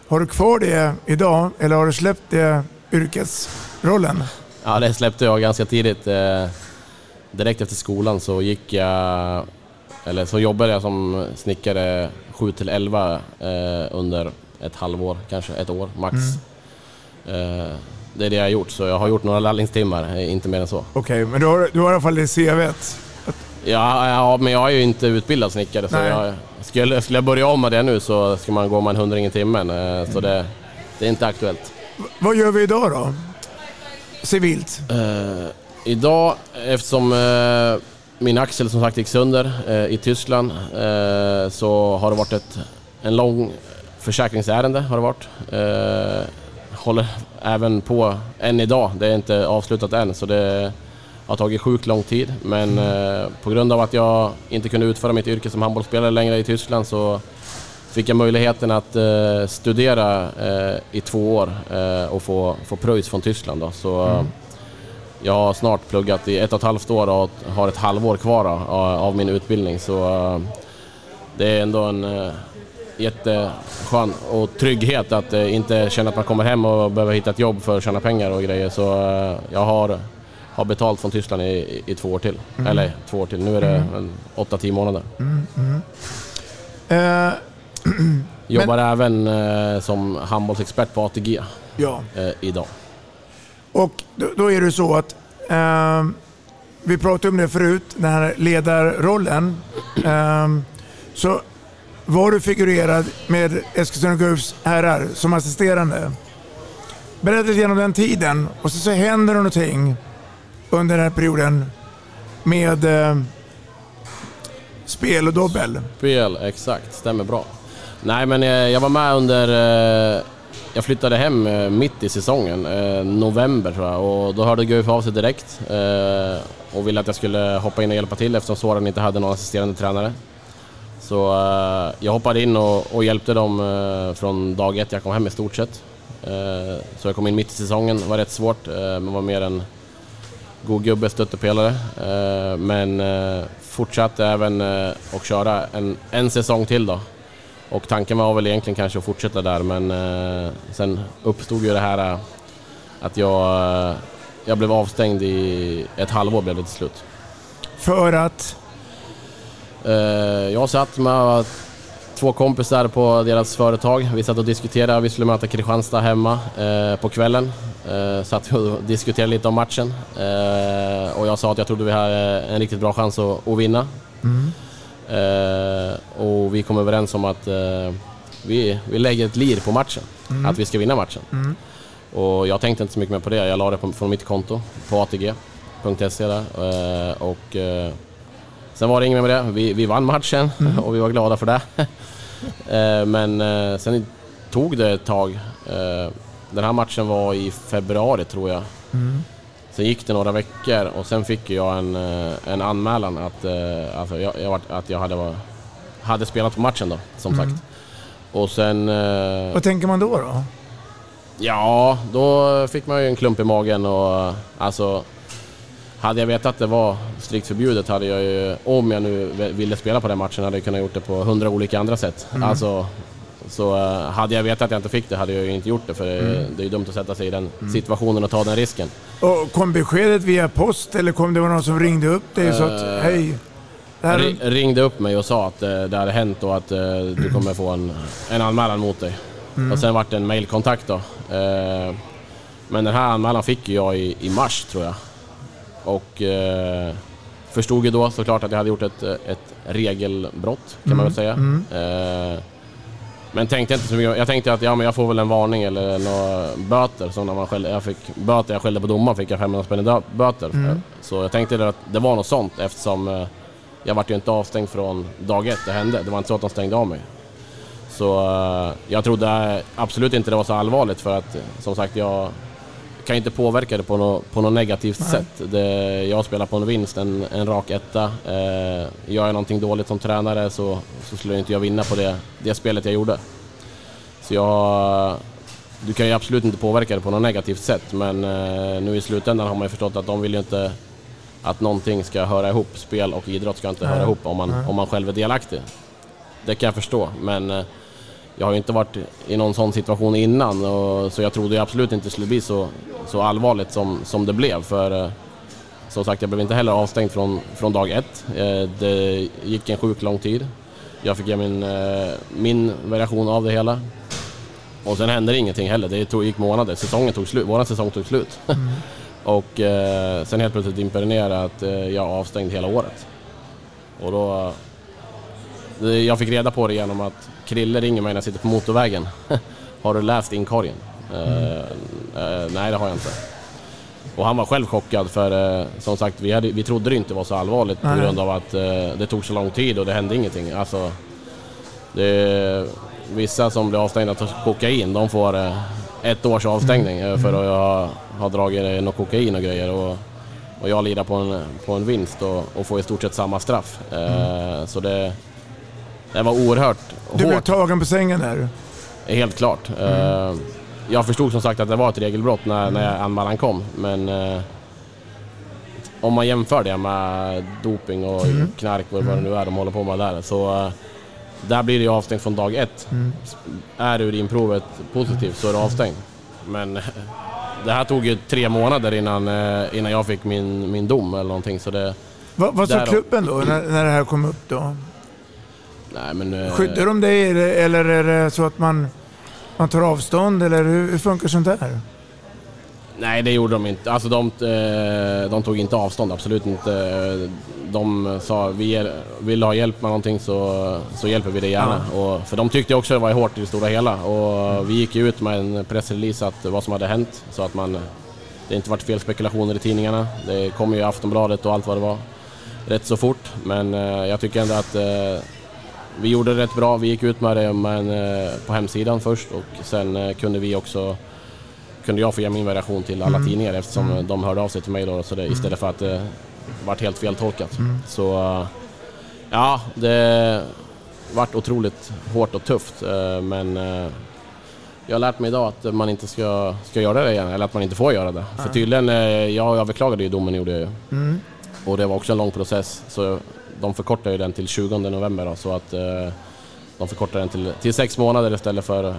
Har du kvar det idag eller har du släppt det yrkesrollen? Ja, det släppte jag ganska tidigt. Eh, direkt efter skolan så gick jag, eller så jobbade jag som snickare 7 till 11 eh, under ett halvår, kanske ett år max. Mm. Eh, det är det jag har gjort, så jag har gjort några lärlingstimmar, inte mer än så. Okej, okay, men du har, du har i alla fall det CVt? Ja, ja, men jag är ju inte utbildad snickare, så jag, skulle, skulle jag börja om med det nu så ska man gå med en hundring i timmen, så det, det är inte aktuellt. Vad gör vi idag då? civilt? Uh, idag, eftersom uh, min axel som sagt gick sönder uh, i Tyskland så har det varit ett, en lång försäkringsärende. Har det varit. håller även på än idag. Det är inte avslutat än så det har tagit sjukt lång tid. Men på grund av att jag inte kunde utföra mitt yrke som handbollsspelare längre i Tyskland så fick jag möjligheten att eh, studera eh, i två år eh, och få, få pröjs från Tyskland. Då. Så, mm. Jag har snart pluggat i ett och ett halvt år och har ett halvår kvar av, av min utbildning. Så eh, det är ändå en eh, jätteskön och trygghet att eh, inte känna att man kommer hem och behöver hitta ett jobb för att tjäna pengar och grejer. Så jag har, har betalt från Tyskland i, i två år till. Mm. Eller två år till, nu är det mm. åtta, tio månader. Mm, mm. Jobbar Men, även eh, som handbollsexpert på ATG ja. eh, idag. Och då, då, är det så att eh, vi pratade om det förut, den här ledarrollen. Eh, så var du figurerad med Eskilstuna Guifs herrar som assisterande. Berätta lite om den tiden och så, så händer det någonting under den här perioden med eh, spel och dobbel. Spel, exakt. Stämmer bra. Nej, men eh, jag var med under... Eh, jag flyttade hem eh, mitt i säsongen, eh, november tror jag, och då hörde Guif av sig direkt eh, och ville att jag skulle hoppa in och hjälpa till eftersom Soran inte hade någon assisterande tränare. Så eh, jag hoppade in och, och hjälpte dem eh, från dag ett jag kom hem i stort sett. Eh, så jag kom in mitt i säsongen, det var rätt svårt, eh, men var mer en god gubbe, stöttepelare. Eh, men eh, fortsatte även eh, att köra en, en säsong till då. Och tanken var väl egentligen kanske att fortsätta där men sen uppstod ju det här att jag, jag blev avstängd i ett halvår blev det till slut. För att? Jag satt med två kompisar på deras företag. Vi satt och diskuterade, vi skulle möta Kristianstad hemma på kvällen. Eh, satt och diskuterade lite om matchen eh, och jag sa att jag trodde vi hade en riktigt bra chans att, att vinna. Mm. Eh, och vi kom överens om att eh, vi, vi lägger ett lir på matchen, Mm. att vi ska vinna matchen. Mm. Och jag tänkte inte så mycket mer på det, jag la det på, från mitt konto på ATG.se där. Eh, och eh, sen var det inget mer med det, vi, vi vann matchen Mm. och vi var glada för det. men sen tog det ett tag. Den här matchen var i februari tror jag. Mm. Sen gick det några veckor och sen fick jag en, eh, en anmälan att, eh, alltså jag, jag, att jag hade, hade spelat på matchen då, som Mm. sagt. Och sen... eh, Vad tänker man då? då? Ja, då fick man ju en klump i magen och alltså... Hade jag vetat att det var strikt förbjudet hade jag ju, om jag nu ville spela på den matchen, hade jag kunnat gjort det på hundra olika andra sätt. Mm. Alltså, så eh, hade jag vetat att jag inte fick det hade jag ju inte gjort det för det- Mm. det är ju dumt att sätta sig i den Mm. situationen och ta den risken. Och kom beskedet via post eller kom det någon som ringde upp dig och sa att Eh, hej, här... Ri- ringde upp mig och sa att eh, det hade hänt och att eh, du kommer få en, en anmälan mot dig. Mm. Och sen vart det en mailkontakt då. Eh, men den här anmälan fick jag i, i mars tror jag. Och eh, förstod ju då såklart att jag hade gjort ett, ett regelbrott kan man väl säga. Mm. Men tänkte inte så mycket. Jag tänkte att ja, men jag får väl en varning eller några böter. Som när man skällde, jag fick böter, jag skällde på domaren fick jag 500 spänn i böter. Mm. Så jag tänkte att det var något sånt eftersom eh, jag vart ju inte avstängd från dag ett det hände. Det var inte så att de stängde av mig. Så eh, jag trodde absolut inte det var så allvarligt för att eh, som sagt jag kan inte påverka det på något, på något negativt Nej. sätt. Det, jag spelar på en vinst, en, en rak etta. Eh, gör jag någonting dåligt som tränare så, så skulle inte jag vinna på det, det spelet jag gjorde. Så jag... Du kan ju absolut inte påverka det på något negativt sätt men eh, nu i slutändan har man ju förstått att de vill ju inte att någonting ska höra ihop. Spel och idrott ska inte Nej. höra ihop om man, Nej. om man själv är delaktig. Det kan jag förstå men eh, jag har ju inte varit i någon sån situation innan och, så jag trodde absolut inte det skulle bli så, så allvarligt som, som det blev. För eh, som sagt, jag blev inte heller avstängd från, från dag ett. Eh, det gick en sjukt lång tid. Jag fick ge min, eh, min version av det hela. Och sen hände det ingenting heller. Det tog, gick månader. Säsongen tog slut. Vår säsong tog slut. och eh, sen helt plötsligt dimper det ner att jag är avstängd hela året. Och då... Jag fick reda på det genom att Krille ringer mig när jag sitter på motorvägen. har du läst inkorgen? Eh, eh, nej, det har jag inte. Och han var själv chockad för eh, som sagt, vi, hade, vi trodde det inte var så allvarligt på Nej. grund av att det tog så lång tid och det hände ingenting. Alltså, det, vissa som blir avstängda för kokain, de får ett års avstängning eh, för att ha, ha dragit något kokain och grejer. Och, och jag lirar på en, på en vinst och, och får i stort sett samma straff. Eh, Så det, det var oerhört Du blev hårt. tagen på sängen där. Helt klart. Eh, Jag förstod som sagt att det var ett regelbrott när, när anmälan kom, men eh, om man jämför det med doping och Mm. knark och vad det nu är de håller på med där, så eh, där blir det ju avstängt från dag ett. Mm. Är urinprovet positivt så är du avstängd. Men det här tog ju tre månader innan, innan jag fick min, min dom eller någonting. Så det, Vad, vad sa klubben då när, när det här kom upp då? Nej, men, eh, Skyddar de dig eller, är det så att man, man tar avstånd eller hur, hur funkar sånt där? Nej, det gjorde de inte. Alltså de, eh, de tog inte avstånd, absolut inte. De sa vi vill ha hjälp med någonting så, så hjälper vi dig gärna. Ja. Och, för de tyckte också det var hårt i det stora hela. Och vi gick ut med en pressrelease att vad som hade hänt så att man, det inte varit fel spekulationer i tidningarna. Det kom ju Aftonbladet och allt vad det var rätt så fort. Men eh, jag tycker ändå att vi gjorde det rätt bra. Vi gick ut med det men, på hemsidan först och sen kunde vi också kunde jag få ge min variation till alla mm. tidningar eftersom mm. de hörde av sig till mig då, så det, istället för att det vart helt feltolkat. Mm. Så ja, det vart otroligt hårt och tufft eh, men eh, jag har lärt mig idag att man inte ska, ska göra det igen, eller att man inte får göra det. Mm. För tydligen, eh, jag överklagade ju domen gjorde jag ju. Mm. Och det var också en lång process, så de förkortade ju den till 20 november då, så att de förkortade den till, till sex månader istället för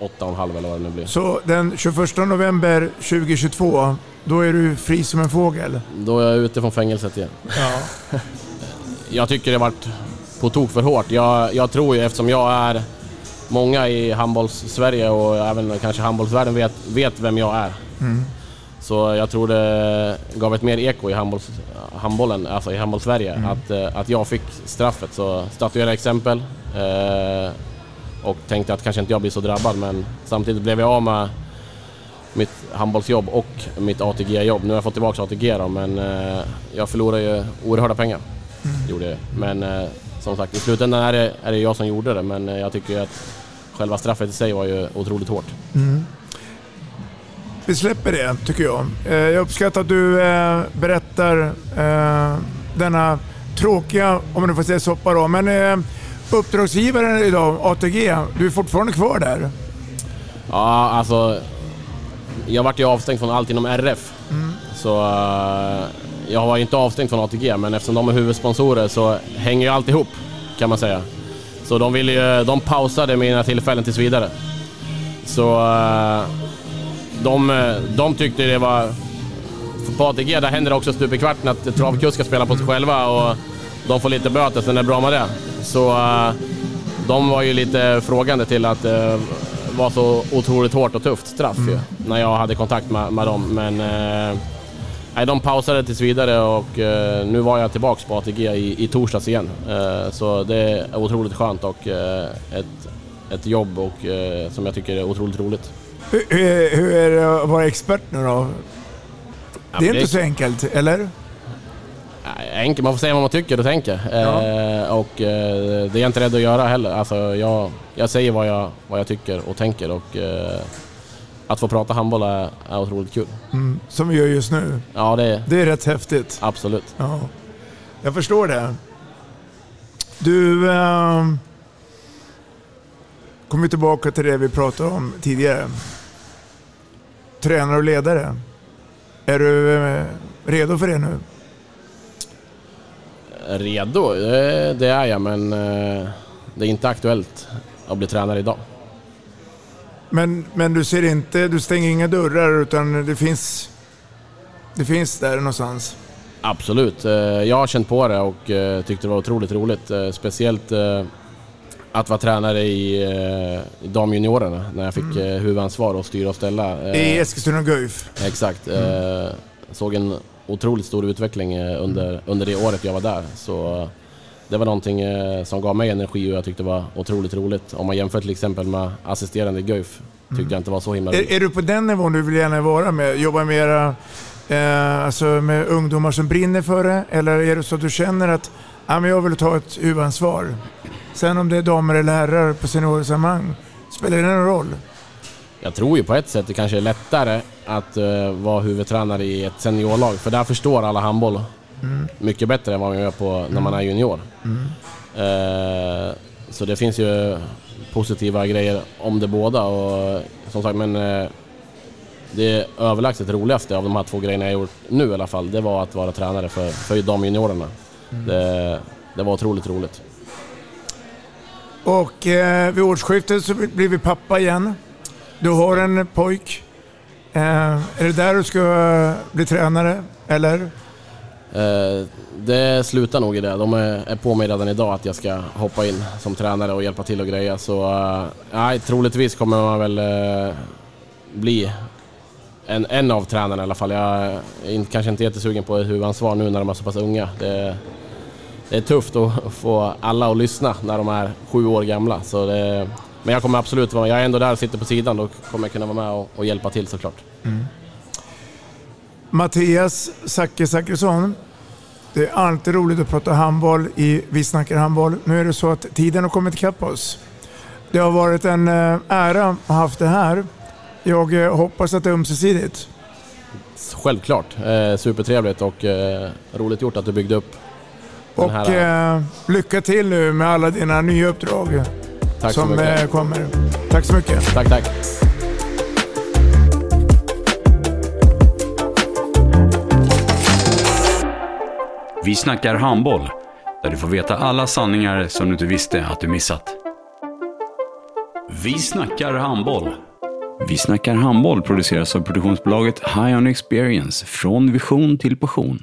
åtta och en halv eller vad det nu blir. Så den 21 november 2022, då är du fri som en fågel? Då är jag ute från fängelset igen. Ja. jag tycker det varit på tok för hårt. Jag, jag tror ju eftersom jag är många i handbolls-Sverige och även kanske handbollsvärlden vet, vet vem jag är. Mm. Så jag tror det gav ett mer eko i handbolls, handbollen, alltså i handbolls-Sverige, mm. att, eh, att jag fick straffet. Så statuera exempel. Eh, och tänkte att kanske inte jag blir så drabbad men samtidigt blev jag av med mitt handbollsjobb och mitt ATG-jobb. Nu har jag fått tillbaka ATG då, men eh, jag förlorade ju oerhörda pengar. Mm. Gjorde jag. Men eh, som sagt, i slutändan är det, är det jag som gjorde det men jag tycker att själva straffet i sig var ju otroligt hårt. Mm. Vi släpper det, tycker jag. Eh, jag uppskattar att du eh, berättar eh, denna tråkiga, om man nu får säga soppa då, men uppdragsgivaren idag, ATG, du är fortfarande kvar där? Ja, alltså... Jag vart ju avstängd från allt inom RF. Mm. Så jag var inte avstängd från ATG, men eftersom de är huvudsponsorer så hänger ju allt ihop, kan man säga. Så de, ville ju, de pausade mina tillfällen tills vidare. Så de, de tyckte det var... På ATG där händer det också stup i kvarten att travkuskar spelar på sig själva och de får lite böter, sen är det bra med det. Så uh, de var ju lite frågande till att det uh, var så otroligt hårt och tufft straff mm. ju, när jag hade kontakt med, med dem. Men nej, de pausade tills vidare och nu var jag tillbaks på ATG i, i torsdags igen. så det är otroligt skönt och ett, ett jobb och, som jag tycker är otroligt roligt. Hur, hur är det att vara expert nu då? Det är inte så enkelt, eller? enkelt, man får säga vad man tycker och tänker. Ja. Eh, och eh, det är jag inte rädd att göra heller. Alltså, jag, jag säger vad jag, vad jag tycker och tänker och eh, att få prata handboll är, är otroligt kul. Mm, som vi gör just nu. Ja, det är, det är rätt häftigt. Absolut. Ja. Jag förstår det. Du, eh, kommer tillbaka till det vi pratade om tidigare. Tränare och ledare. Är du eh, redo för det nu? redo, det, är jag men eh, det är inte aktuellt att bli tränare idag. Men, men du ser inte, du stänger inga dörrar utan det finns, det finns där någonstans? Absolut, eh, jag har känt på det och tyckte det var otroligt roligt. Speciellt att vara tränare i, i damjuniorerna när jag fick mm. huvudansvar och styra och ställa. I Eskilstuna Guif? Exakt. Mm. Såg en otroligt stor utveckling eh, under, under det året jag var där. Så det var någonting eh, som gav mig energi och jag tyckte det var otroligt roligt. Om man jämför till exempel med assisterande i Guif tyckte mm. jag inte var så himla roligt. Är, är, du på den nivån du vill gärna vara med? Jobba mera eh, alltså med ungdomar som brinner för det? Eller är det så att du känner att ah, men jag vill ta ett huvudansvar? Sen om det är damer eller herrar på seniorsammanhang, spelar det någon roll? Jag tror ju på ett sätt det kanske är lättare att uh, vara huvudtränare i ett seniorlag, för där förstår alla handboll mm. mycket bättre än vad man gör på när man är junior. Mm. Uh, så det finns ju positiva grejer om det båda och som sagt, men uh, det överlägset roligaste av de här två grejerna jag gjort nu i alla fall, det var att vara tränare för, för de juniorerna. Mm. Det, det var otroligt roligt. Och eh, vid årsskiftet så blir vi pappa igen. Du har en pojk. Eh, är det där du ska eh, bli tränare, eller? Eh, det slutar nog i det. De är, på mig redan idag att jag ska hoppa in som tränare och hjälpa till och greja. Så eh, nej, troligtvis kommer man väl eh, bli en, en av tränarna i alla fall. Jag är inte- kanske inte jättesugen på huvudansvar nu när de är så pass unga. Det, det är tufft att få alla att lyssna när de är sju år gamla. Så det, men jag kommer absolut vara med. Jag är ändå där och sitter på sidan. Då kommer jag kunna vara med och, och hjälpa till såklart. Mattias Zacke Zackrisson. Det är alltid roligt att prata handboll i Vi snackar handboll. Nu är det så att tiden har kommit ikapp oss. Det har varit en eh, ära att ha haft det här. Jag eh, hoppas att det är ömsesidigt. Självklart. Eh, supertrevligt och eh, roligt gjort att du byggde upp Och här... eh, lycka till nu med alla dina nya uppdrag tack så som mycket. eh, kommer. Tack så mycket. Tack, tack. Vi snackar handboll, där du får veta alla sanningar som du inte visste att du missat. Vi snackar handboll. Vi snackar handboll produceras av produktionsbolaget High On Experience, från vision till passion.